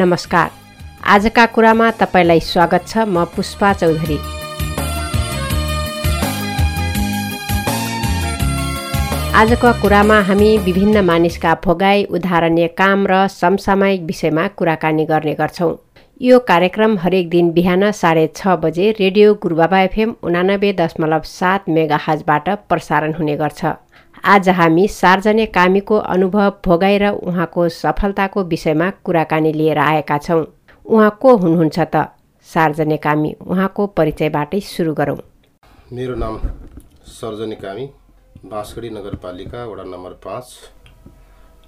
नमस्कार। आजका कुरामा तपाईँलाई स्वागत छ म पुष्पा चौधरी। आजको कुरामा हामी विभिन्न मानिसका भोगाई उदाहरणीय काम र समसामयिक विषयमा कुराकानी गर्ने गर्छौँ। यो कार्यक्रम हरेक दिन बिहान साढे छ बजे रेडियो गुरुबाबा एफएम उनानब्बे दशमलव सात मेगा हजबाट प्रसारण हुने गर्छ। आज हामी सार्वजनिक कामीको अनुभव भोगाई र उहाँको सफलताको विषयमा कुराकानी लिएर आएका छौँ। उहाँ को हुनुहुन्छ त? सार्वजनिक कामी उहाँको परिचयबाटै सुरु गरौँ। मेरो नाम सर्जनी कामी बाँसगढी नगरपालिका वडा नम्बर पाँच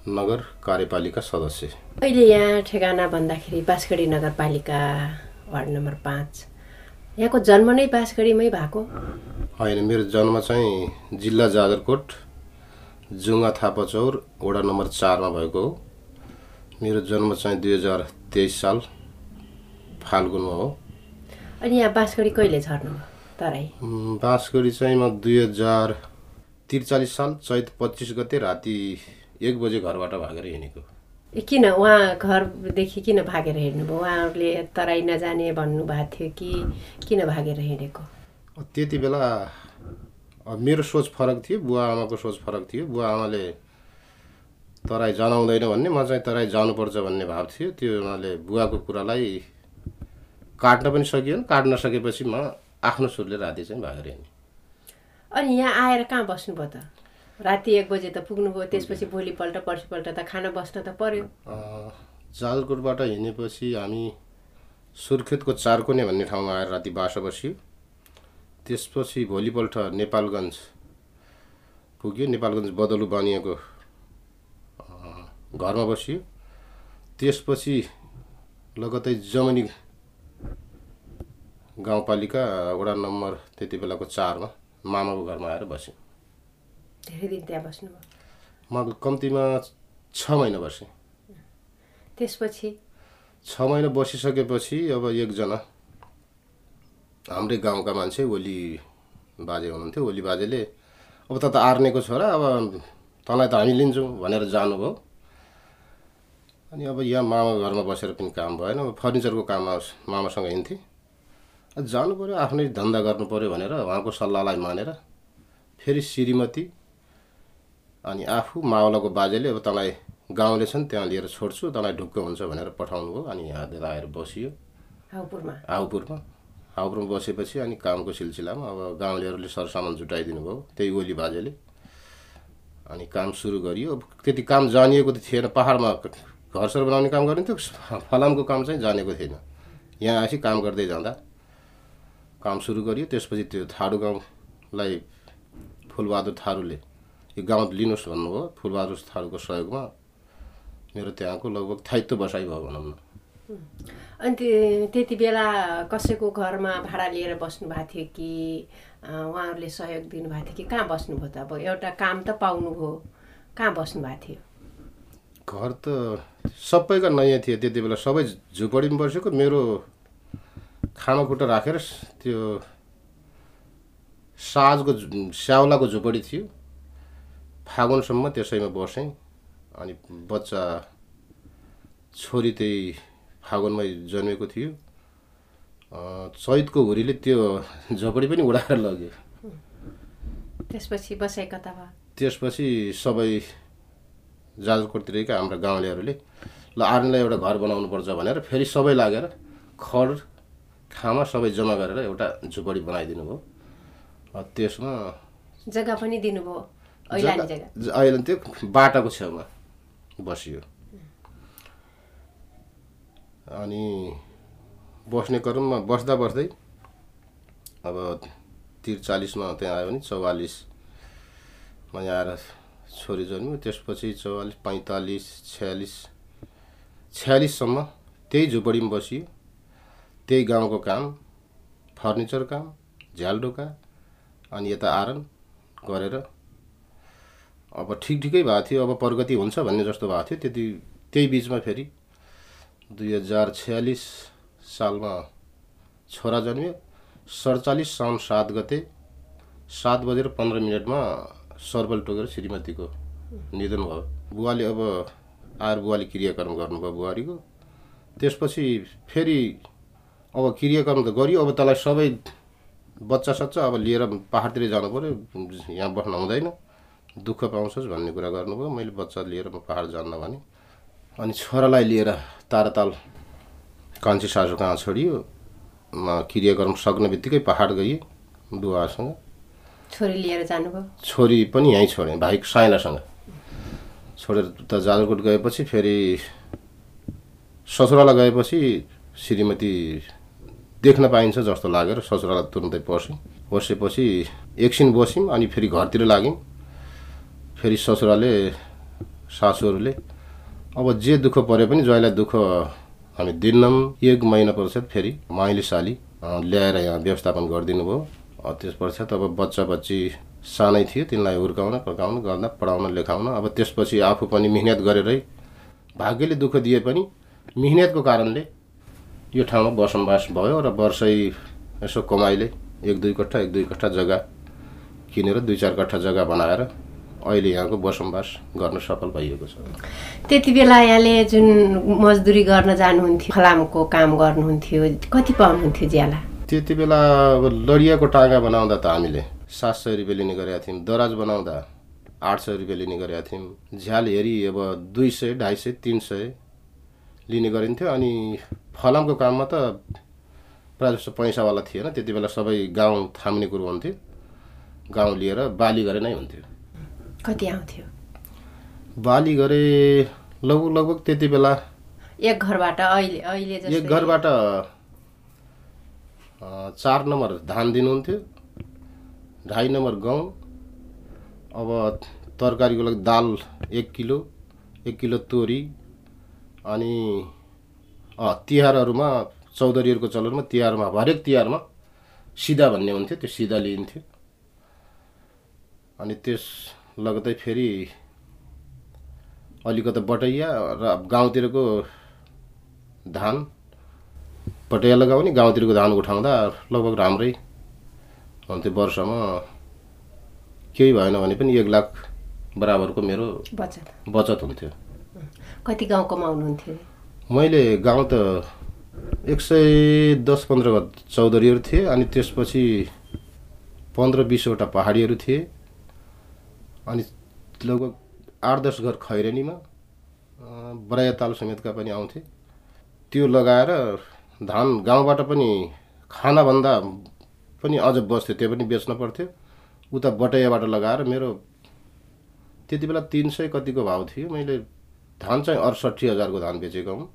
नगर कार्यपालिका सदस्य। अहिले यहाँ ठेगाना भन्दाखेरि बाँसगढी नगरपालिका वार्ड नम्बर पाँच। यहाँको जन्म नै बाँसगढीमै भएको? होइन मेरो जन्म चाहिँ जिल्ला जाजरकोट जुङ्गा थापाचौर वडा नम्बर चारमा भएको हो। मेरो जन्म चाहिँ दुई हजार तेइस साल फाल्गुनमा हो। अनि यहाँ बाँसगढी कहिले झर्नुभयो? तराई। बाँसगढी चाहिँ म दुई हजार त्रिचालिस साल चैत पच्चिस गते राति एक बजे घरबाट भागेर हिँडेको। किन? उहाँ घरदेखि किन भागेर हिँड्नुभयो? उहाँहरूले तराई नजाने भन्नुभएको थियो कि किन भागेर हिँडेको? त्यति बेला अब मेरो सोच फरक थियो बुवा आमाको सोच फरक थियो। बुवा आमाले तराई जान आउँदैन भन्ने म चाहिँ तराई जानुपर्छ भन्ने भाव थियो। त्यो उनीहरूले बुवाको कुरालाई काट्न पनि सकिएन। काट्न सकेपछि म आफ्नो सुरले राति चाहिँ भागेर हिँडेँ। अनि यहाँ आएर कहाँ बस्नुभयो त? राति एक बजे त पुग्नुभयो त्यसपछि भोलिपल्ट पर्सिपल्ट त खाना बस्न त पर्यो। जालकोटबाट हिँडेपछि हामी सुर्खेतको चारकोने भन्ने ठाउँमा आएर राति बासा बस्यो। त्यसपछि भोलिपल्ट नेपालगञ्ज पुग्यो। नेपालगञ्ज बदलु बनिएको घरमा बसियो। त्यसपछि लगतै जमनी गाउँपालिका वडा नम्बर त्यति बेलाको चारमा मामाको घरमा आएर बसेँ धेरै दिन त्यहाँ बस्नुभयो? म कम्तीमा छ महिना बसेँ त्यसपछि? छ महिना बसिसकेपछि अब एकजना हाम्रै गाउँका मान्छे ओली बाजे हुनुहुन्थ्यो। ओली बाजेले अब त त आर्नेको छोरा अब तँलाई त हामी लिन्छौँ भनेर जानुभयो। अनि अब यहाँ मामा घरमा बसेर पनि काम भएन। अब फर्निचरको काममा मामासँग हिँड्थेँ। जानु पऱ्यो आफ्नै धन्दा गर्नु पऱ्यो भनेर उहाँको सल्लाहलाई मानेर फेरि श्रीमती अनि आफू मावलाको बाजेले अब तँलाई गाउँले छन् त्यहाँ लिएर छोड्छु तँलाई ढुक्क हुन्छ भनेर पठाउनु भयो अनि यहाँ आएर बसियो। हाउपुरमा। हाउपुरमा। हाउपुरमा बसेपछि अनि कामको सिलसिलामा अब गाउँलेहरूले सरसामान जुटाइदिनु भयो त्यही ओली बाजेले। अनि काम सुरु गरियो। त्यति काम जानिएको त थिएन पाहाडमा घरसर बनाउने काम गरिन्थ्यो फलामको काम चाहिँ जानेको थिएन। यहाँ आएपछि काम गर्दै जाँदा काम सुरु गरियो। त्यसपछि त्यो थारू गाउँलाई फुलबहादुर थारूले यो गाउँ लिनुहोस् भन्नुभयो। फुलबहादुर थारूको सहयोगमा मेरो त्यहाँको लगभग थाइत्व बसाइ भयो भनौँ न। अनि त्यो- त्यति बेला कसैको घरमा भाडा लिएर बस्नु भएको थियो कि उहाँहरूले सहयोग दिनुभएको थियो कि कहाँ बस्नुभयो त? अब एउटा काम त पाउनुभयो कहाँ बस्नु भएको थियो? घर त सबैका नयाँ थिए त्यति बेला। सबै झुपडीमा बसेको। मेरो खाना खुट्टा राखेर त्यो साजको स्याउलाको झुपडी थियो। फागुनसम्म त्यसैमा बसेँ। अनि बच्चा छोरी त्यही फागुनमै जन्मेको थियो। चैतको हुरीले त्यो झोपडी पनि उडाएर लग्यो। त्यसपछि बसाइ कता भयो। त्यसपछि सबै जाजरकोटतिरका हाम्रा गाउँलेहरूले ल आर्मीलाई एउटा घर बनाउनु पर्छ भनेर फेरि सबै लागेर खड खामा सबै जम्मा गरेर एउटा झुपडी बनाइदिनु भयो। त्यसमा जग्गा पनि दिनुभयो। अहिले त्यो बाटाको छेउमा बसियो। अनि बस्ने क्रममा बस्दा बस्दै अब त्रिचालिसमा त्यहाँ आयो भने चौवालिसमा यहाँ आएर छोरी जन्म्यो। त्यसपछि चौवालिस पैँतालिस छयालिस छयालिससम्म त्यही झुपडीमा बसियो। त्यही गाउँको काम फर्निचर काम झ्यालडोका अनि यता आरन गरेर अब ठिक ठिकै भएको थियो। अब प्रगति हुन्छ भन्ने जस्तो भएको थियो। त्यति त्यही बिचमा फेरि दुई हजार छयालिस सालमा छोरा जन्म्यो सडचालिस साउन सात गते सात बजेर पन्ध्र मिनटमा सर्बल टोकेर श्रीमतीको निधन भयो। बुवाले अब आएर बुवाले क्रियाकर्म गर्नुभयो बुहारीको। त्यसपछि फेरि अब क्रियाक्रम त गरियो अब त्यसलाई सबै बच्चा सच्चा अब लिएर पाहाडतिर जानु पऱ्यो यहाँ बस्न हुँदैन दुःख पाउँछस् भन्ने कुरा गर्नुभयो। मैले बच्चा लिएर म पाहाड जान्न भने अनि छोरालाई लिएर ताराताल कान्छी सासु कहाँ छोडियो? म क्रियाक्रम सक्ने बित्तिकै पाहाड गएँ बुवासँग। छोरी लिएर जानुभयो? छोरी पनि यहीँ छोडेँ भाइ साइनासँग। छोडेर त जाजरकोट गएपछि फेरि ससुराला गएपछि श्रीमती देख्न पाइन्छ जस्तो लागेर ससुराला तुरुन्तै पस्यौँ। पसेपछि एकछिन बस्यौँ अनि फेरि घरतिर लाग्यौँ। फेरि ससुराले सासूहरूले अब जे दुःख परे पनि जहिले दुःख हामी दिन्नौँ एक महिना पश्चात फेरि माइली साली ल्याएर यहाँ व्यवस्थापन गरिदिनु भयो। त्यस पश्चात अब बच्चा बच्ची सानै थियो तिनलाई हुर्काउन पकाउन गर्दा पढाउन लेखाउन। अब त्यसपछि आफू पनि मिहिनेत गरेरै भाग्यले दुःख दिए पनि मिहिनेतको कारणले यो ठाउँमा बसोबास भयो र वर्षै यसो कमाइले एक दुई कट्ठा एक दुई कट्ठा जग्गा किनेर दुई चार कट्ठा जग्गा बनाएर अहिले यहाँको बसोबास गर्न सफल भइएको छ। त्यति बेला यहाँले जुन मजदुरी गर्न जानुहुन्थ्यो फलामको काम गर्नुहुन्थ्यो कति पाउनुहुन्थ्यो ज्याला? त्यति बेला अब लडियाको टाँगा बनाउँदा त हामीले सात सय रुपियाँ लिने गरेका थियौँ दराज बनाउँदा आठ सय रुपियाँ लिने गरेका थियौँ। झ्याल हेरी अब दुई सय ढाई सय तिन सय लिने गरिन्थ्यो अनि फलामको काममा त प्रायः जस्तो पैसावाला थिएन त्यति बेला सबै गाउँ थाम्ने कुरो हुन्थ्यो। गाउँ लिएर बाली गरे नै हुन्थ्यो। कति आउँथ्यो? बाली गरे लगभग लगभग त्यति बेला। एक घरबाट अहिले अहिले एक घरबाट चार नम्बर धान दिनुहुन्थ्यो ढाई नम्बर गहुँ अब तरकारीको लागि दाल एक किलो एक किलो तोरी अनि तिहारहरूमा चौधरीहरूको चलनमा तिहारमा हरेक तिहारमा सिधा भन्ने हुन्थ्यो त्यो सिधा लिइन्थ्यो। अनि त्यस लगतै फेरि अलिकति बटैया र गाउँतिरको धान पटिया लगाउने गाउँतिरको धान उठाउँदा लगभग राम्रै हुन्थ्यो वर्षमा। केही भएन भने पनि एक लाख बराबरको मेरो बचत। बचत हुन्थ्यो। कति गाउँ कमाउनुहुन्थ्यो? मैले गाउँ त एक सय दस पन्ध्र चौधरीहरू थिए अनि त्यसपछि पन्ध्र बिसवटा पहाडीहरू थिए। अनि लगभग आठ दस घर खैरेनीमा बराया ताल समेतका पनि आउँथे। त्यो लगाएर धान गाउँबाट पनि खानाभन्दा पनि अझ बस्थ्यो त्यो पनि बेच्न पर्थ्यो। उता बटैयाबाट लगाएर मेरो त्यति बेला तिन सय कतिको भाउ थियो। मैले धान चाहिँ अडसट्ठी हजारको धान बेचेको हुँ।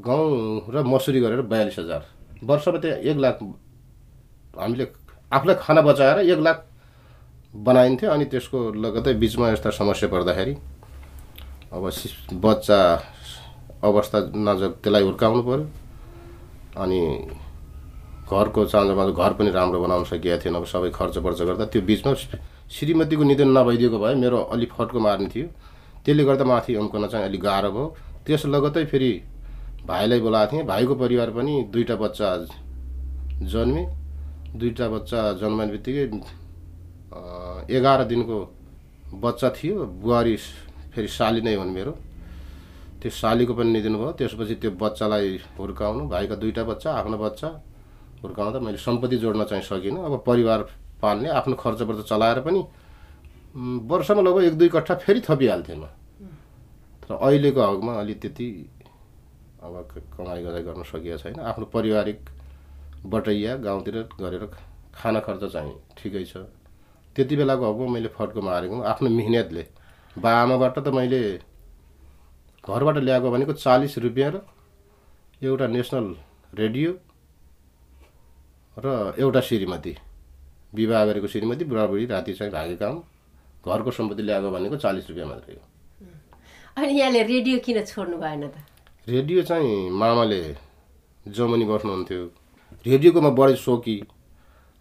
गहुँ र मसुरी गरेर बयालिस हजार। वर्षमा त्यहाँ एक लाख हामीले आफूलाई खाना बचाएर एक लाख बनाइन्थ्यो अनि त्यसको लगतै बिचमा यस्ता समस्या पर्दाखेरि अब बच्चा अवस्था नाजक त्यसलाई हुर्काउनु पऱ्यो अनि घरको चाँजोमा घर पनि राम्रो बनाउन सकिएको थिएन। अब सबै खर्च पर्च गर्दा त्यो बिचमा श्रीमतीको निधन नभइदिएको भए मेरो अलिक फड्को मार्ने थियो। त्यसले गर्दा माथि अम्कन चाहिँ अलिक गाह्रो भयो। त्यस लगतै फेरि भाइलाई बोलाएको थिएँ। भाइको परिवार पनि दुईवटा बच्चा जन्मे। दुईवटा बच्चा जन्माउने बित्तिकै एघार दिनको बच्चा थियो। बुहारी फेरि साली नै हुन् मेरो। त्यो सालीको पनि निधन भयो। त्यसपछि त्यो बच्चालाई हुर्काउनु। भाइका दुईवटा बच्चा आफ्नो बच्चा हुर्काउँदा मैले सम्पत्ति जोड्न चाहिँ सकिनँ। अब परिवार पाल्ने आफ्नो खर्च पर्च चलाएर पनि वर्षमा लगभग एक दुई कट्ठा फेरि थपिहाल्थेँ म। तर अहिलेको हकमा अलि त्यति अब कमाइ गजाइ गर्न सकिएको छैन। आफ्नो पारिवारिक बटैया गाउँतिर गरेर खाना खर्च चाहिँ ठिकै छ। त्यति बेलाको हकमा मैले फड्को मारेको हुँ, आफ्नो मिहिनेतले बा आमाबाट त मैले घरबाट ल्याएको भनेको चालिस रुपियाँ र एउटा नेसनल रेडियो र एउटा श्रीमती। विवाह गरेको श्रीमती बुढाबुढी राति चाहिँ भागेका हुन् घरको सम्पत्ति ल्याएको भनेको चालिस रुपियाँ मात्रै हो। अनि यहाँले रेडियो किन छोड्नु भएन त? रेडियो चाहिँ मामाले जमनी बस्नुहुन्थ्यो। रेडियोको म बढी सोकी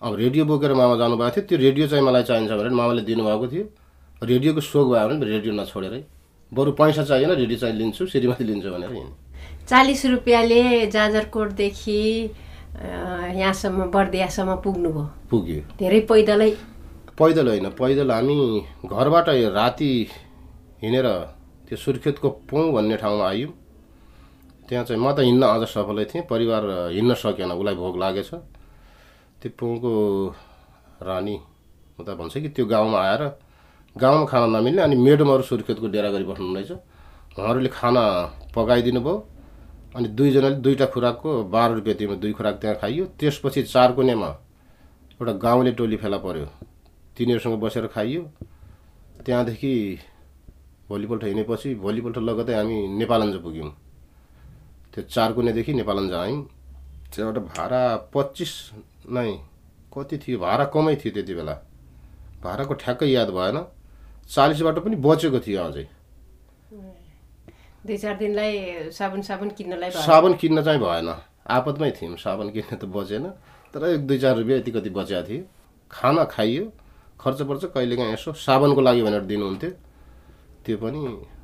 अब रेडियो बोकेर मामा जानुभएको थियो त्यो रेडियो चाहिँ मलाई चाहिन्छ भनेर मामाले दिनुभएको थियो। रेडियोको सोख भयो भने रेडियो नछोडेरै बरु पैसा चाहिएन रेडियो चाहिँ लिन्छु श्रीमती लिन्छु भनेर चालिस रुपियाँले जाजरकोटदेखि यहाँसम्म बर्दियासम्म पुग्नुभयो। पुग्यो। धेरै पैदलै। पैदल होइन पैदल हामी घरबाट राति हिँडेर त्यो सुर्खेतको पौँ भन्ने ठाउँमा आयौँ। त्यहाँ चाहिँ म त हिँड्न अझ सफलै थिएँ परिवार हिँड्न सकेन उसलाई भोग लागेछ। त्यो पुङको रानी म त भन्छ कि त्यो गाउँमा आएर गाउँमा खाना नमिल्ने अनि मेडमहरू सुर्खेतको डेरा गरी बस्नु रहेछ। उहाँहरूले खाना पकाइदिनु भयो अनि दुईजनाले दुईवटा खुराकको बाह्र रुपियाँ तिम्रो दुई खुराक त्यहाँ खाइयो। त्यसपछि चार कुनेमा एउटा गाउँले टोली फेला पऱ्यो तिनीहरूसँग बसेर खाइयो। त्यहाँदेखि भोलिपल्ट हिँडेपछि भोलिपल्ट लगतै हामी नेपालन्ज पुग्यौँ। त्यो चार कुनेदेखि नेपालन्ज आयौँ। त्यहाँबाट भाडा पच्चिस नै कति थियो भाडा कमै थियो त्यति बेला। भाडाको ठ्याक्कै याद भएन चालिसबाट पनि बचेको थियो अझै। दुई चार दिनलाई साबुन साबुन किन्नलाई साबुन किन्न चाहिँ भएन। आपतमै थियौँ साबुन किन्न त बचेन। तर एक दुई चार रुपियाँ यति कति बचेको थियो। खाना खाइयो खर्च पर्छ कहिलेकाहीँ यसो साबुनको लागि भनेर दिनुहुन्थ्यो। त्यो पनि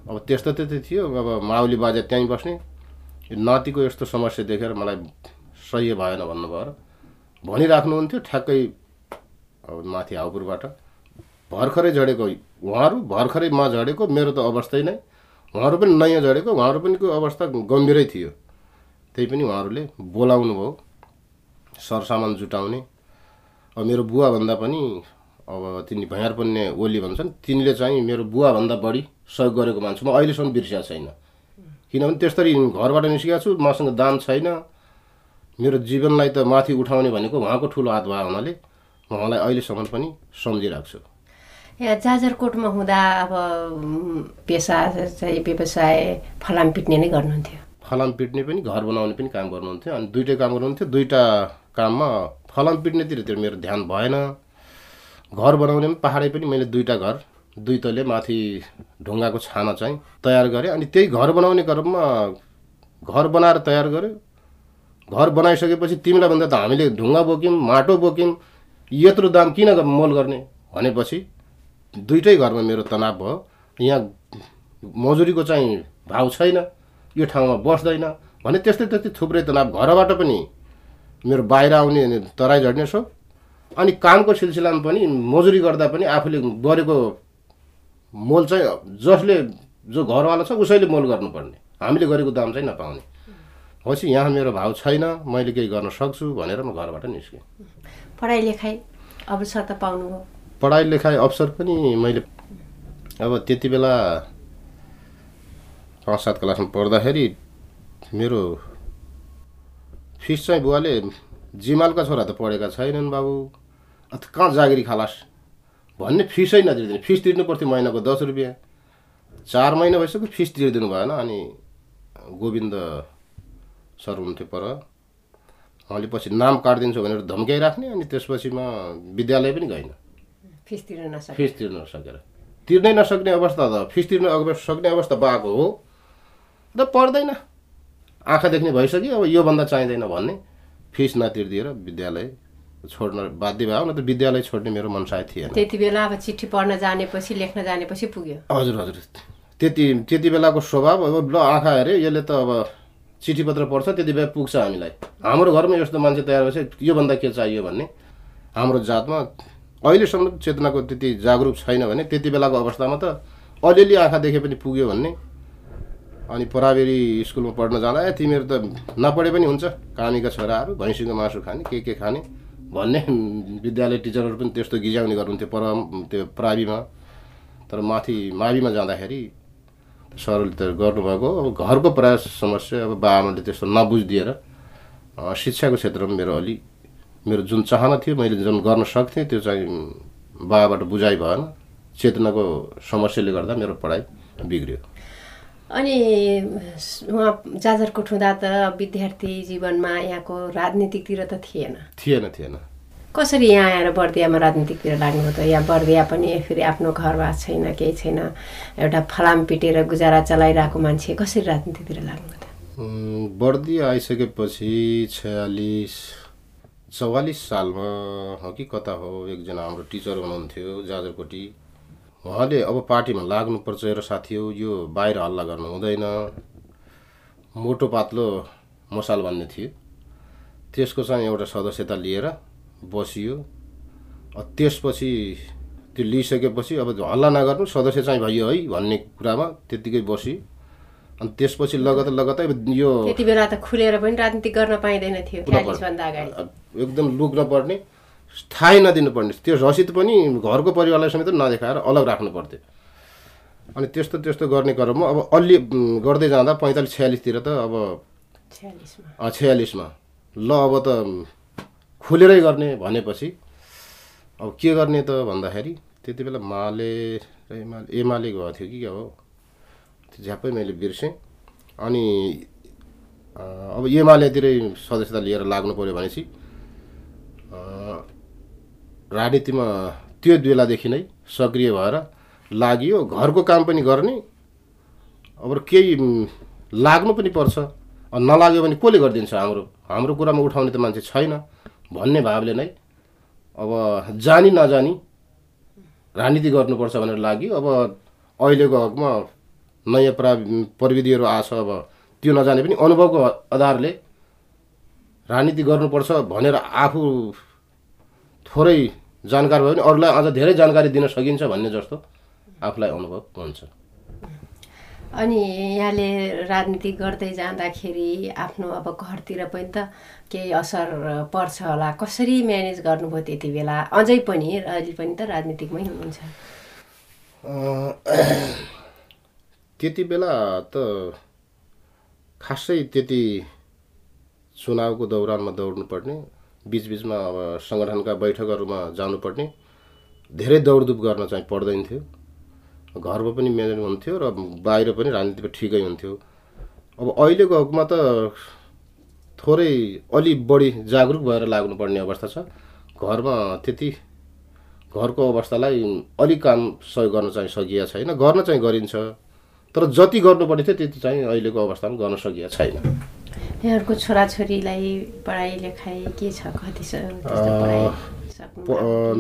अब त्यस्तो त्यति थियो। अब माउली बाजे त्यहीँ बस्ने। यो नातिको यस्तो समस्या देखेर मलाई सही भएन भन्नुभयो र। भनिराख्नुहुन्थ्यो ठ्याक्कै अब माथि हाउपुरबाट। भर्खरै झडेको उहाँहरू भर्खरै म झडेको मेरो त अवस्थै नै। उहाँहरू पनि नयाँ झडेको उहाँहरू पनि अवस्था गम्भीरै थियो। त्यही पनि उहाँहरूले बोलाउनु भयो सरसामान जुटाउने। अब मेरो बुवाभन्दा पनि अब तिनी भैँयार पुन्ने ओली भन्छन् तिनले चाहिँ मेरो बुवाभन्दा बढी सहयोग गरेको मान्छु। म अहिलेसम्म बिर्सिएको छैन। किनभने त्यस्तरी घरबाट निस्केको छु मसँग दाम छैन। मेरो जीवनलाई त माथि उठाउने भनेको उहाँको ठुलो हात भयो हुनाले म उहाँलाई अहिलेसम्म पनि सम्झिरहेको छु। यहाँ जाजरकोटमा हुँदा अब पेसा चाहिँ व्यवसाय फलाम पिट्ने नै गर्नुहुन्थ्यो। फलाम पिट्ने पनि घर बनाउने पनि काम गर्नुहुन्थ्यो। अनि दुइटै काम गर्नुहुन्थ्यो। दुइटा काममा फलाम पिट्नेतिर त्यो मेरो ध्यान भएन। घर बनाउने पनि पाहाडै पनि मैले दुईवटा घर दुई तले माथि ढुङ्गाको छाना चाहिँ तयार गरेँ। अनि त्यही घर बनाउने क्रममा घर बनाएर तयार गरेँ। घर बनाइसकेपछि तिमीलाई भन्दा त हामीले ढुङ्गा बोक्यौँ माटो बोक्यौँ यत्रो दाम किन मोल गर्ने? भनेपछि दुइटै घरमा मेरो तनाव भयो। यहाँ मजुरीको चाहिँ भाउ छैन यो ठाउँमा बस्दैन भने त्यस्तै त्यस्तै थुप्रै तनाव। घरबाट पनि मेरो बाहिर आउने तराई झर्ने सो अनि कामको सिलसिलामा पनि मजुरी गर्दा पनि आफूले गरेको मोल चाहिँ जसले जो घरवाला छ उसैले मोल गर्नुपर्ने। हामीले गरेको दाम चाहिँ नपाउने। पछि यहाँ मेरो भाउ छैन मैले केही गर्न सक्छु भनेर म घरबाट निस्केँ। पढाइ लेखाइ अवसर त पाउनुभयो पढाइ लेखाइ अवसर पनि मैले अब त्यति बेला पाँच सात क्लासमा पढ्दाखेरि मेरो फिस चाहिँ बुवाले जिमालका छोरा त पढेका छैनन् बाबु। अन्त कहाँ जागिरी खालास? भन्ने फिसै नतिर्दिने फिस तिर्नु पर्थ्यो महिनाको दस रुपियाँ। चार महिना भइसक्यो फिस तिर्दिनु भएन अनि गोविन्द सर हुन्थ्यो पर। उहाँले पछि नाम काटिदिन्छु भनेर धम्काइराख्ने अनि त्यसपछि म विद्यालय पनि गइनँ फिस तिर्न नसके। फिस तिर्न नसकेर। तिर्नै नसक्ने अवस्था त फिस तिर्न सक्ने अवस्था भएको हो। र पढ्दैन आँखा देख्ने भइसक्यो अब योभन्दा चाहिँदैन भन्ने। फिस नतिर्दिएर विद्यालय छोड्न बाध्य भयो न त विद्यालय छोड्ने मेरो मनसाय थिएन। त्यति बेला अब चिठी पढ्न जानेपछि लेख्न जानेपछि पुग्यो। हजुर हजुर। त्यति त्यति बेलाको स्वभाव अब ल आँखा हेऱ्यो यसले त अब चिठी पत्र पढ्छ त्यति बेला पुग्छ हामीलाई। हाम्रो घरमा यस्तो मान्छे तयार भएपछि योभन्दा के चाहियो भन्ने? हाम्रो जातमा अहिलेसम्म चेतनाको त्यति जागरुक छैन भने त्यति बेलाको अवस्थामा त अलिअलि आँखा देखे पनि पुग्यो भन्ने। अनि पराबेरी स्कुलमा पढ्न जाँदा ए तिमीहरू त नपढे पनि हुन्छ। कामीका छोराहरू भैँसीको मासु खाने के के खाने? भन्ने विद्यालय टिचरहरू पनि त्यस्तो गिजाउने गर्नुहुन्थ्यो पर त्यो प्राविमा तर माथि माविमा जाँदाखेरि सरले त गर्नुभएको। अब घरको प्रयास समस्या अब बाबाआमाले त्यस्तो नबुझिदिएर शिक्षाको क्षेत्रमा मेरो अलि मेरो जुन चाहना थियो मैले जुन गर्न सक्थेँ त्यो चाहिँ बाबाबाट बुझाइ भएन। चेतनाको समस्याले गर्दा मेरो पढाइ बिग्रियो। अनि उहाँ जाजरकोट हुँदा त विद्यार्थी जीवनमा यहाँको राजनीतिकतिर त थिएन। थिएन थिएन। कसरी यहाँ आएर बर्दियामा राजनीतिकतिर लाग्नुभयो त? यहाँ बर्दिया पनि फेरि आफ्नो घरबार छैन केही छैन। एउटा फलाम पिटेर गुजारा चलाइरहेको मान्छे कसरी राजनीतितिर लाग्नुभयो त? बर्दिया आइसकेपछि छयालिस चौवालिस सालमा हो कि कता हो। एकजना हाम्रो टिचर हुनुहुन्थ्यो जाजरकोटी। उहाँले अब पार्टीमा लाग्नुपर्छ साथी हो यो बाहिर हल्ला गर्नु हुँदैन। मोटो पातलो मसाल भन्ने थियो। त्यसको चाहिँ एउटा सदस्यता लिएर बसियो। त्यसपछि त्यो लिइसकेपछि अब हल्ला नगर्नु सदस्य चाहिँ भइयो है भन्ने कुरामा त्यत्तिकै बसी अनि त्यसपछि लगत लगतै यो त्यति बेला त खुलेर पनि राजनीति गर्न पाइँदैन थियो एकदम लुक्न पर्ने थाहै नदिनु पर्ने त्यो रसिद पनि घरको परिवारलाई समेत नदेखाएर अलग राख्नु पर्थ्यो। अनि त्यस्तो त्यस्तो गर्ने क्रममा अब अलि गर्दै जाँदा पैँतालिस छ्यालिसतिर त अब छयालिसमा। ल अब त खुलेरै गर्ने भनेपछि अब के गर्ने त भन्दाखेरि त्यति बेला माले र एमाले एमाले गएको थियो कि क्या हो त्यो झ्याप्पै मैले बिर्सेँ। अनि अब एमालेतिरै सदस्यता लिएर लाग्नु पऱ्यो भनेपछि राजनीतिमा त्यो बेलादेखि नै सक्रिय भएर लागियो। घरको काम पनि गर्ने अब केही लाग्नु पनि पर्छ। नलाग्यो भने कसले गरिदिन्छ हाम्रो? हाम्रो कुरामा उठाउने त मान्छे छैन। भन्ने भावले नै अब जानी नजानी राजनीति गर्नुपर्छ भनेर लाग्यो। अब अहिलेको हकमा नयाँ प्रा प्रविधिहरू आछ अब त्यो नजाने पनि अनुभवको आधारले राजनीति गर्नुपर्छ भनेर आफू थोरै जानकार भयो भने अरूलाई अझ धेरै जानकारी दिन सकिन्छ भन्ने जस्तो आफूलाई अनुभव हुन्छ। अनि यहाँले राजनीति गर्दै जाँदाखेरि आफ्नो अब घरतिर पनि त केही असर पर्छ होला। कसरी म्यानेज गर्नुभयो त्यति बेला? अझै पनि अहिले पनि त राजनीतिकमै हुनुहुन्छ। त्यति बेला त खासै त्यति चुनावको दौरानमा दौड्नुपर्ने बिचबिचमा अब सङ्गठनका बैठकहरूमा जानुपर्ने धेरै दौडधुप गर्न चाहिँ पर्दैन थियो। घरमा पनि म्यानेज हुन्थ्यो र बाहिर पनि राजनीतिमा ठिकै हुन्थ्यो। अब अहिलेको हकमा त थोरै अलि बढी जागरुक भएर लाग्नुपर्ने अवस्था छ। घरमा त्यति घरको अवस्थालाई अलिक काम सहयोग गर्न चाहिँ सकिएको छैन। गर्न चाहिँ गरिन्छ। तर जति गर्नुपर्ने थियो त्यति चाहिँ अहिलेको अवस्थामा गर्न सकिएको छैन। यहाँहरूको छोराछोरीलाई पढाइ लेखाइ के छ? कति छ?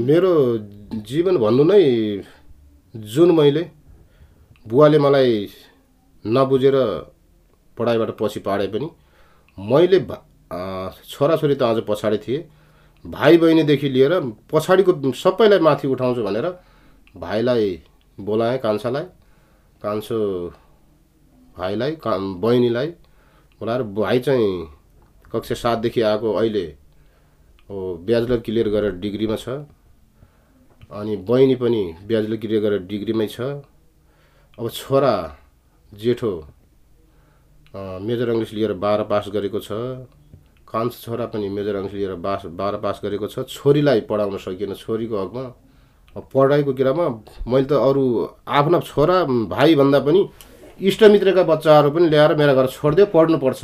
मेरो जीवन भन्नु नै जुन मैले बुवाले मलाई नबुझेर पढाइबाट पछि पाडे पनि मैले अँ, छोराछोरी त अझ पछाडि थिएँ। भाइ बहिनीदेखि लिएर पछाडिको सबैलाई माथि उठाउँछु भनेर भाइलाई बोलाएँ कान्छालाई। कान्छो भाइलाई का बहिनीलाई बोलाएर भाइ चाहिँ कक्षा सातदेखि आएको अहिले ब्याचलर क्लियर गरेर डिग्रीमा छ। अनि बहिनी पनि ब्याचलर क्लियर गरेर डिग्रीमै छ। अब छोरा जेठो मेजर इङ्ग्लिस लिएर बाह्र पास गरेको छ। कान्छ छोरा पनि मेजर इङ्ग्लिस लिएर बास बाह्र पास गरेको छ। छोरीलाई पढाउन सकिएन छोरीको हकमा। पढाइको कुरामा मैले त अरू आफ्ना छोरा भाइभन्दा पनि इष्टमित्रका बच्चाहरू पनि ल्याएर मेरा घर छोडिदियो पढ्नुपर्छ।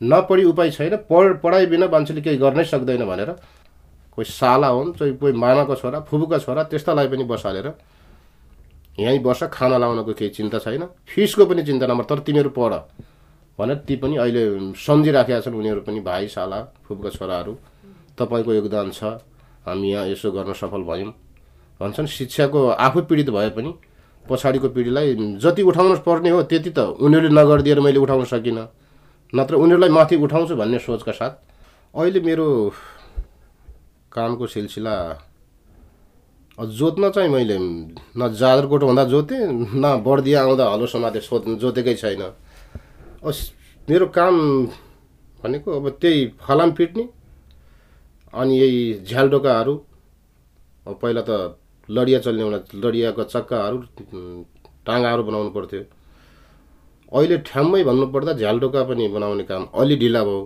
नपढी उपाय छैन। पढ पढाइ बिना मान्छेले केही गर्नै सक्दैन भनेर कोही साला हुन् चाहिँ कोही मामाको छोरा फुपूका छोरा त्यस्तालाई पनि बसालेर यहीँ बस खाना लाउनको केही चिन्ता छैन। फिसको पनि चिन्ता नम्बर तर तिमीहरू पढ। भनेर ती पनि अहिले सम्झिराखेका छन् उनीहरू पनि भाइ साला फुपूका छोराहरू तपाईँको योगदान छ हामी यहाँ यसो गर्न सफल भयौँ। भन्छन् शिक्षाको आफू पीडित भए पनि पछाडिको पिँढीलाई जति उठाउनु पर्ने हो त्यति त उनीहरूले नगरिदिएर मैले उठाउन सकिनँ। नत्र उनीहरूलाई माथि उठाउँछु भन्ने सोचका साथ अहिले मेरो कामको सिलसिला जोत्न चाहिँ मैले न जाजरकोट हुँदा जोतेँ न बर्दिया आउँदा हलो समाते सोध जोतेकै छैन। मेरो काम भनेको अब त्यही फलाम पिट्ने अनि यही झ्यालडोकाहरू पहिला त लडिया चल्ने हुँदा लडियाको चक्काहरू टाँगाहरू बनाउनु पर्थ्यो। अहिले ठ्याम्मै भन्नुपर्दा झ्यालडोका पनि बनाउने काम अलि ढिला भयो।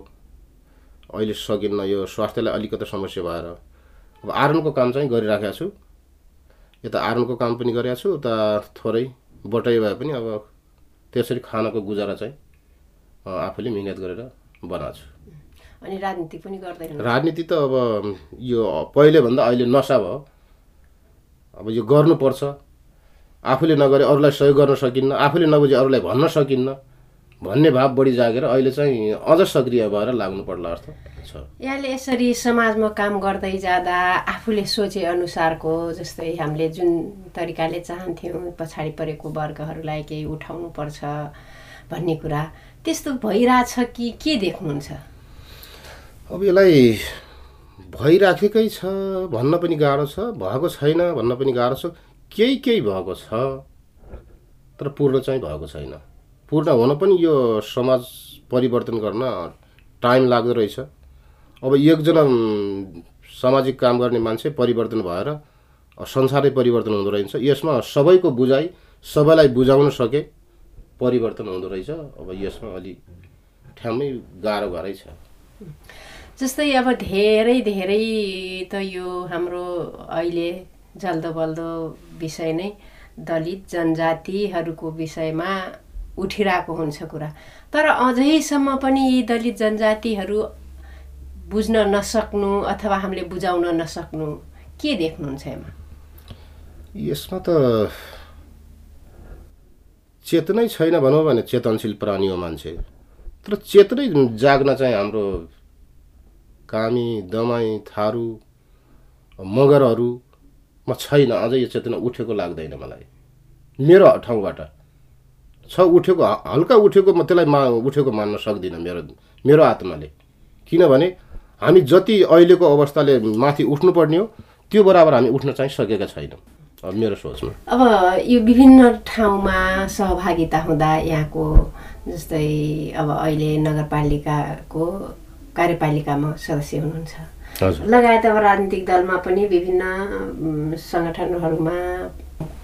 अहिले सकिन्न यो स्वास्थ्यलाई अलिकति समस्या भएर। अब आर्नको काम चाहिँ गरिराखेको छु। यता आर्नको काम पनि गरेको छु उता थोरै बटाइ भए पनि अब त्यसरी खानाको गुजारा चाहिँ आफूले मिहिनेत गरेर बनाएको छु। अनि राजनीति पनि गर्दैन? राजनीति त अब यो पहिलेभन्दा अहिले नसा भयो। अब यो गर्नुपर्छ। आफूले नगरे अरूलाई सहयोग गर्न सकिन्न आफूले नबुझे अरूलाई भन्न सकिन्न। भन्ने भाव बढी जागेर अहिले चाहिँ अझ सक्रिय भएर लाग्नु पर्ला जस्तो छ। यहाँले यसरी समाजमा काम गर्दै जाँदा आफूले सोचे अनुसारको जस्तै हामीले जुन तरिकाले चाहन्थ्यौँ पछाडि परेको वर्गहरूलाई केही उठाउनु पर्छ भन्ने कुरा त्यस्तो भइरहेछ कि के देख्नुहुन्छ? अब यसलाई भइराखेकै छ भन्न पनि गाह्रो छ भएको छैन भन्न पनि गाह्रो छ केही केही भएको छ तर पूर्ण चाहिँ भएको छैन। पूर्ण हुन पनि यो समाज परिवर्तन गर्न टाइम लाग्दो रहेछ। अब एकजना सामाजिक काम गर्ने मान्छे परिवर्तन भएर संसारै परिवर्तन हुँदो रहेछ। यसमा सबैको बुझाइ सबैलाई बुझाउन सके परिवर्तन हुँदो रहेछ। अब यसमा अलि ठ्याम्मै गाह्रो घरै छ। जस्तै अब धेरै धेरै त यो हाम्रो अहिले जल्दो बल्दो विषय नै दलित जनजातिहरूको विषयमा उठिरहेको हुन्छ कुरा। तर अझैसम्म पनि यी दलित जनजातिहरू बुझ्न नसक्नु अथवा हामीले बुझाउन नसक्नु के देख्नुहुन्छ यसमा यसमा त चेतनै छैन भनौँ भने चेतनशील प्राणी हो मान्छे। तर चेतनै जाग्न चाहिँ हाम्रो कामी दमाई थारू मगरहरूमा छैन। अझै यो चेतना उठेको लाग्दैन मलाई। मेरो ठाउँबाट। छ उठेको हल्का उठेको म त्यसलाई मा उठेको मान्न सक्दिनँ मेरो मेरो आत्माले। किनभने हामी जति अहिलेको अवस्थाले माथि उठ्नुपर्ने हो त्यो बराबर हामी उठ्न चाहिँ सकेका छैनौँ। अब मेरो सोचमा। अब यो विभिन्न ठाउँमा सहभागिता हुँदा यहाँको जस्तै अब अहिले नगरपालिकाको कार्यपालिकामा सदस्य हुनुहुन्छ। लगायत अब राजनीतिक दलमा पनि विभिन्न सङ्गठनहरूमा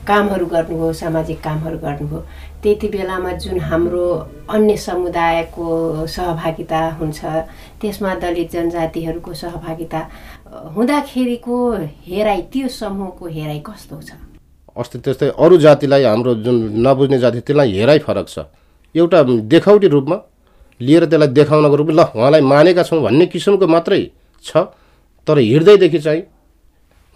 कामहरू गर्नुभयो सामाजिक कामहरू गर्नुभयो त्यति बेलामा जुन हाम्रो अन्य समुदायको सहभागिता हुन्छ त्यसमा दलित जनजातिहरूको सहभागिता हुँदाखेरिको हेराइ त्यो समूहको हेराइ कस्तो छ? अस्ति त्यस्तै अरू जातिलाई हाम्रो जुन नबुझ्ने जाति त्यसलाई हेराइ फरक छ। एउटा देखाउटी रूपमा लिएर त्यसलाई देखाउनको रूपमा ल उहाँलाई मानेका छौँ भन्ने किसिमको मात्रै छ तर हृदयदेखि चाहिँ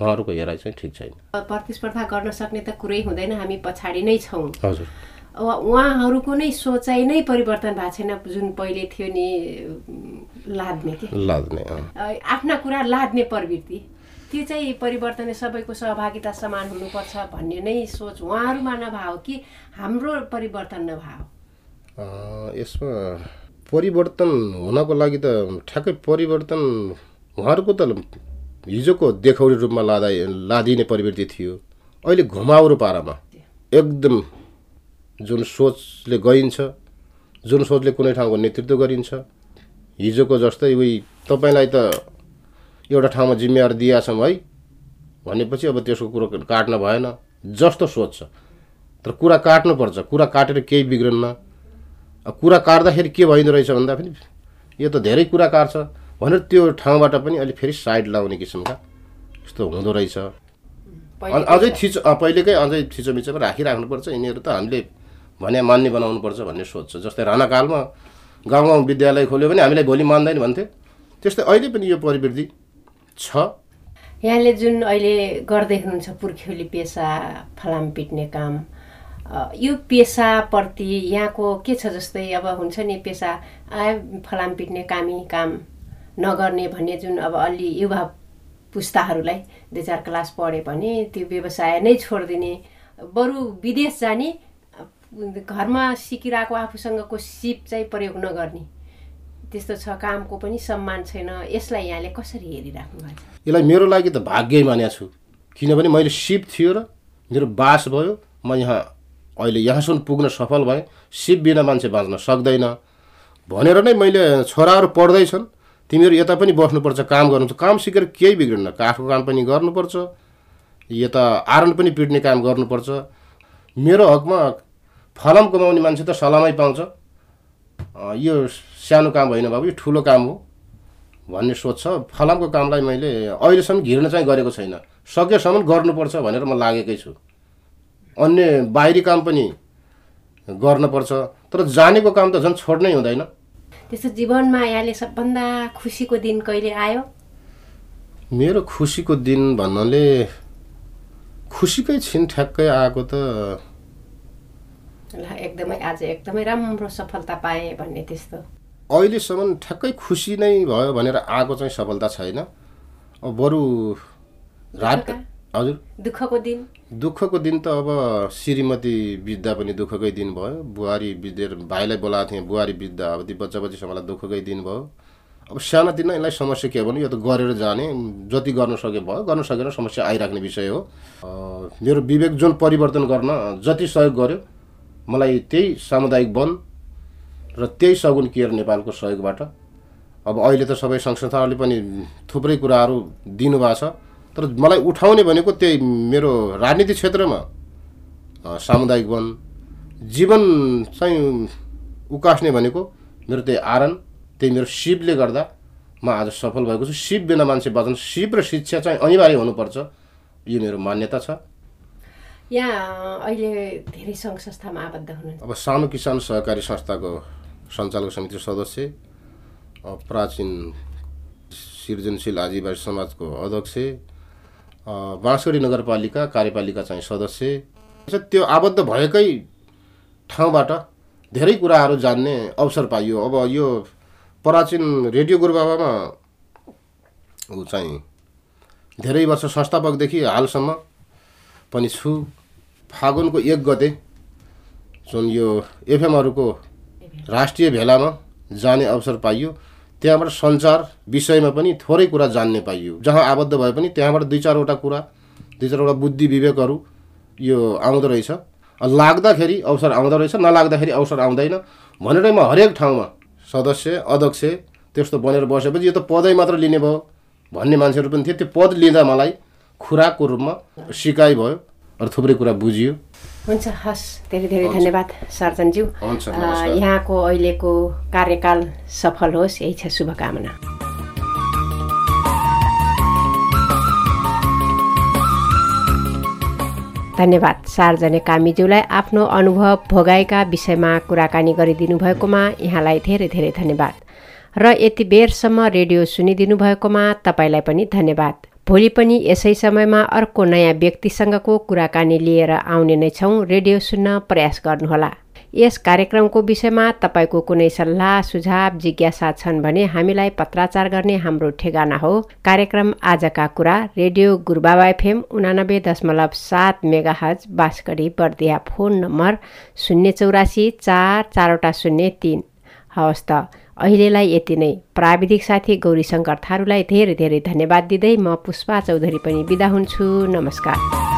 उहाँहरूको हेराइ चाहिँ ठिक छैन। प्रतिस्पर्धा गर्न सक्ने त कुरै हुँदैन हामी पछाडि नै छौँ। हजुर। अब उहाँहरूको नै सोचाइ नै परिवर्तन भएको छैन जुन पहिले थियो नि लाद्ने के? लाद्ने आफ्ना कुरा लाद्ने प्रवृत्ति। त्यो चाहिँ परिवर्तन सबैको सहभागिता समान हुनुपर्छ भन्ने नै सोच उहाँहरूमा नभाव कि हाम्रो परिवर्तन नभाव अँ, यसमा परिवर्तन हुनको लागि त ठ्याक्कै परिवर्तन उहाँहरूको त हिजोको देखाउने रूपमा लादा लादिने प्रवृत्ति थियो। अहिले घुमाउरो पारामा। एकदम जुन सोचले गइन्छ जुन सोचले कुनै ठाउँको नेतृत्व गरिन्छ हिजोको जस्तै उही तपाईँलाई त एउटा ठाउँमा जिम्मेवार दिएछौँ है भनेपछि अब त्यसको कुरो काट्न भएन जस्तो सोच छ तर कुरा काट्नुपर्छ कुरा काटेर केही बिग्रन्न कुरा काट्दाखेरि के भइँदो रहेछ भन्दाखेरि यो त धेरै कुरा काट्छ। भनेर त्यो ठाउँबाट पनि अलिक फेरि साइड लाउने किसिमका यस्तो हुँदो रहेछ। अझै थिचो पहिलेकै अझै थिचोमिचोमा राखिराख्नुपर्छ। यिनीहरू त हामीले भने मान्ने बनाउनुपर्छ भन्ने सोच छ। जस्तै राणाकालमा गाउँ गाउँ विद्यालय खोल्यो भने हामीलाई भोलि मान्दैन भन्थ्यो त्यस्तै अहिले पनि यो प्रवृत्ति छ। यहाँले जुन अहिले गर्दै हुनुहुन्छ पुर्ख्यौली पेसा फलाम पिट्ने काम यो पेसाप्रति यहाँको के छ जस्तै? अब हुन्छ नि पेसा आ फलाम पिट्ने कामी काम। नगर्ने भन्ने जुन अब अलि युवा पुस्ताहरूलाई दुई चार क्लास पढ्यो भने त्यो व्यवसाय नै छोडिदिने। बरु विदेश जाने घरमा सिकिरहेको आफूसँगको सिप चाहिँ प्रयोग नगर्ने। त्यस्तो छ कामको पनि सम्मान छैन। यसलाई यहाँले कसरी हेरिराख्नु भएको छ? यसलाई मेरो लागि त भाग्यै मानेको छु। किनभने मैले सिप थियो र मेरो बास भयो। म यहाँ अहिले यहाँसम्म पुग्न सफल भएँ। सिप बिना मान्छे बाँच्न सक्दैन। भनेर नै मैले छोराहरू पढ्दैछन् तिमीहरू यता पनि बस्नुपर्छ काम गर्नु काम सिकेर केही बिग्रिन्न। काठको काम पनि गर्नुपर्छ। यता आरन पनि पिट्ने काम गर्नुपर्छ। मेरो हकमा फलाम कमाउने मान्छे त सलामै पाउँछ। यो सानो काम होइन बाबु यो ठुलो काम हो भन्ने सोच छ। फलामको कामलाई मैले अहिलेसम्म घिर्न चाहिँ गरेको छैन। सकेसम्म गर्नुपर्छ भनेर म लागेकै छु। अन्य बाहिरी काम पनि गर्नुपर्छ। तर जानेको काम त झन् छोड्नै हुँदैन। त्यस्तो जीवनमा यहाँले सबभन्दा खुसीको दिन कहिले आयो? मेरो खुसीको दिन भन्नाले खुसीकै छिन ठ्याक्कै आएको त ल एकदमै आज एकदमै राम्रो सफलता पाएँ भन्ने त्यस्तो। अहिलेसम्म ठ्याक्कै खुसी नै भयो भनेर आएको चाहिँ सफलता छैन। अब बरु रात? हजुर। दुःखको दिन? दुःखको दिन त अब श्रीमती बित्दा पनि दुःखकै दिन भयो। बुहारी बितेर भाइलाई बोलाएको थिएँ बुहारी बित्दा अब ती बच्चा बच्चीसँगलाई दुःखकै दिन भयो। अब सानोतिनो यसलाई समस्या के हो भने यो त गरेर जाने जति गर्न सके भयो। गर्न सकेन समस्या आइराख्ने विषय हो। मेरो विवेक जुन परिवर्तन गर्न जति सहयोग गर्यो मलाई त्यही सामुदायिक वन र त्यही सगुन केयर नेपालको सहयोगबाट अब अहिले त सबै सङ्घ संस्थाहरूले पनि थुप्रै कुराहरू दिनुभएको छ। तर मलाई उठाउने भनेको त्यही मेरो राजनीतिक क्षेत्रमा सामुदायिक वन जीवन चाहिँ उकास्ने भनेको मेरो त्यही आरण त्यही मेरो सिपले गर्दा म आज सफल भएको छु। सिप बिना मान्छे बाँच्नु सिप र शिक्षा चाहिँ अनिवार्य हुनुपर्छ। यो मेरो मान्यता छ। यहाँ अहिले धेरै सङ्घ संस्थामा आबद्ध हुनुहुन्छ। अब सानो किसान सहकारी संस्थाको सञ्चालक समिति सदस्य प्राचीन सृजनशील आदिवासी समाजको अध्यक्ष बाँसुरी नगरपालिका कार्यपालिका चाहिँ सदस्य। त्यो आबद्ध भएकै ठाउँबाट धेरै कुराहरू जान्ने अवसर पाइयो। अब यो प्राचीन रेडियो गुरुबाबामा ऊ चाहिँ धेरै वर्ष संस्थापकदेखि हालसम्म पनि छु। फागुनको एक गते जुन यो एफएमहरूको राष्ट्रिय भेलामा जाने अवसर पाइयो। त्यहाँबाट सञ्चार विषयमा पनि थोरै कुरा जान्ने पाइयो। जहाँ आबद्ध भए पनि त्यहाँबाट दुई चारवटा कुरा दुई चारवटा बुद्धि विवेकहरू यो आउँदो रहेछ। लाग्दाखेरि अवसर आउँदो रहेछ नलाग्दाखेरि अवसर आउँदैन भनेर म हरेक ठाउँमा सदस्य अध्यक्ष त्यस्तो बनेर बसेपछि यो त पदै मात्र लिने भयो भन्ने मान्छेहरू पनि थियो त्यो पद लिँदा मलाई खुराकको रूपमा सिकाइ भयो र थुप्रै कुरा बुझियो। हुन्छ हस् धेरै धेरै धन्यवाद सर्जनज्यू। यहाँको अहिलेको कार्यकाल सफल होस् यही छ शुभकामना। धन्यवाद सार्वजनिक कामीज्यूलाई आफ्नो अनुभव भोगाइका विषयमा कुराकानी गरिदिनु भएकोमा यहाँलाई धेरै धेरै धन्यवाद। र यति बेरसम्म रेडियो सुनिदिनु भएकोमा तपाईँलाई पनि धन्यवाद। भोलि पनि यसै समयमा अर्को नयाँ व्यक्तिसँगको कुराकानी लिएर आउने नै छौँ। रेडियो सुन्न प्रयास गर्नुहोला। यस कार्यक्रमको विषयमा तपाईँको कुनै सल्लाह सुझाव जिज्ञासा छन् भने हामीलाई पत्राचार गर्ने हाम्रो ठेगाना हो। कार्यक्रम आजका कुरा रेडियो गुरुबाबा एफएम उनानब्बे दशमलव सात मेगा हज बाँसगढी बर्दिया फोन नम्बर शून्य चौरासी चार चारवटा शून्य तिन। हवस् त। अहिलेलाई यति नै। प्राविधिक साथी गौरी शङ्कर थारूलाई धेरै धेरै धन्यवाद दिँदै म पुष्पा चौधरी पनि बिदा हुन्छु। नमस्कार।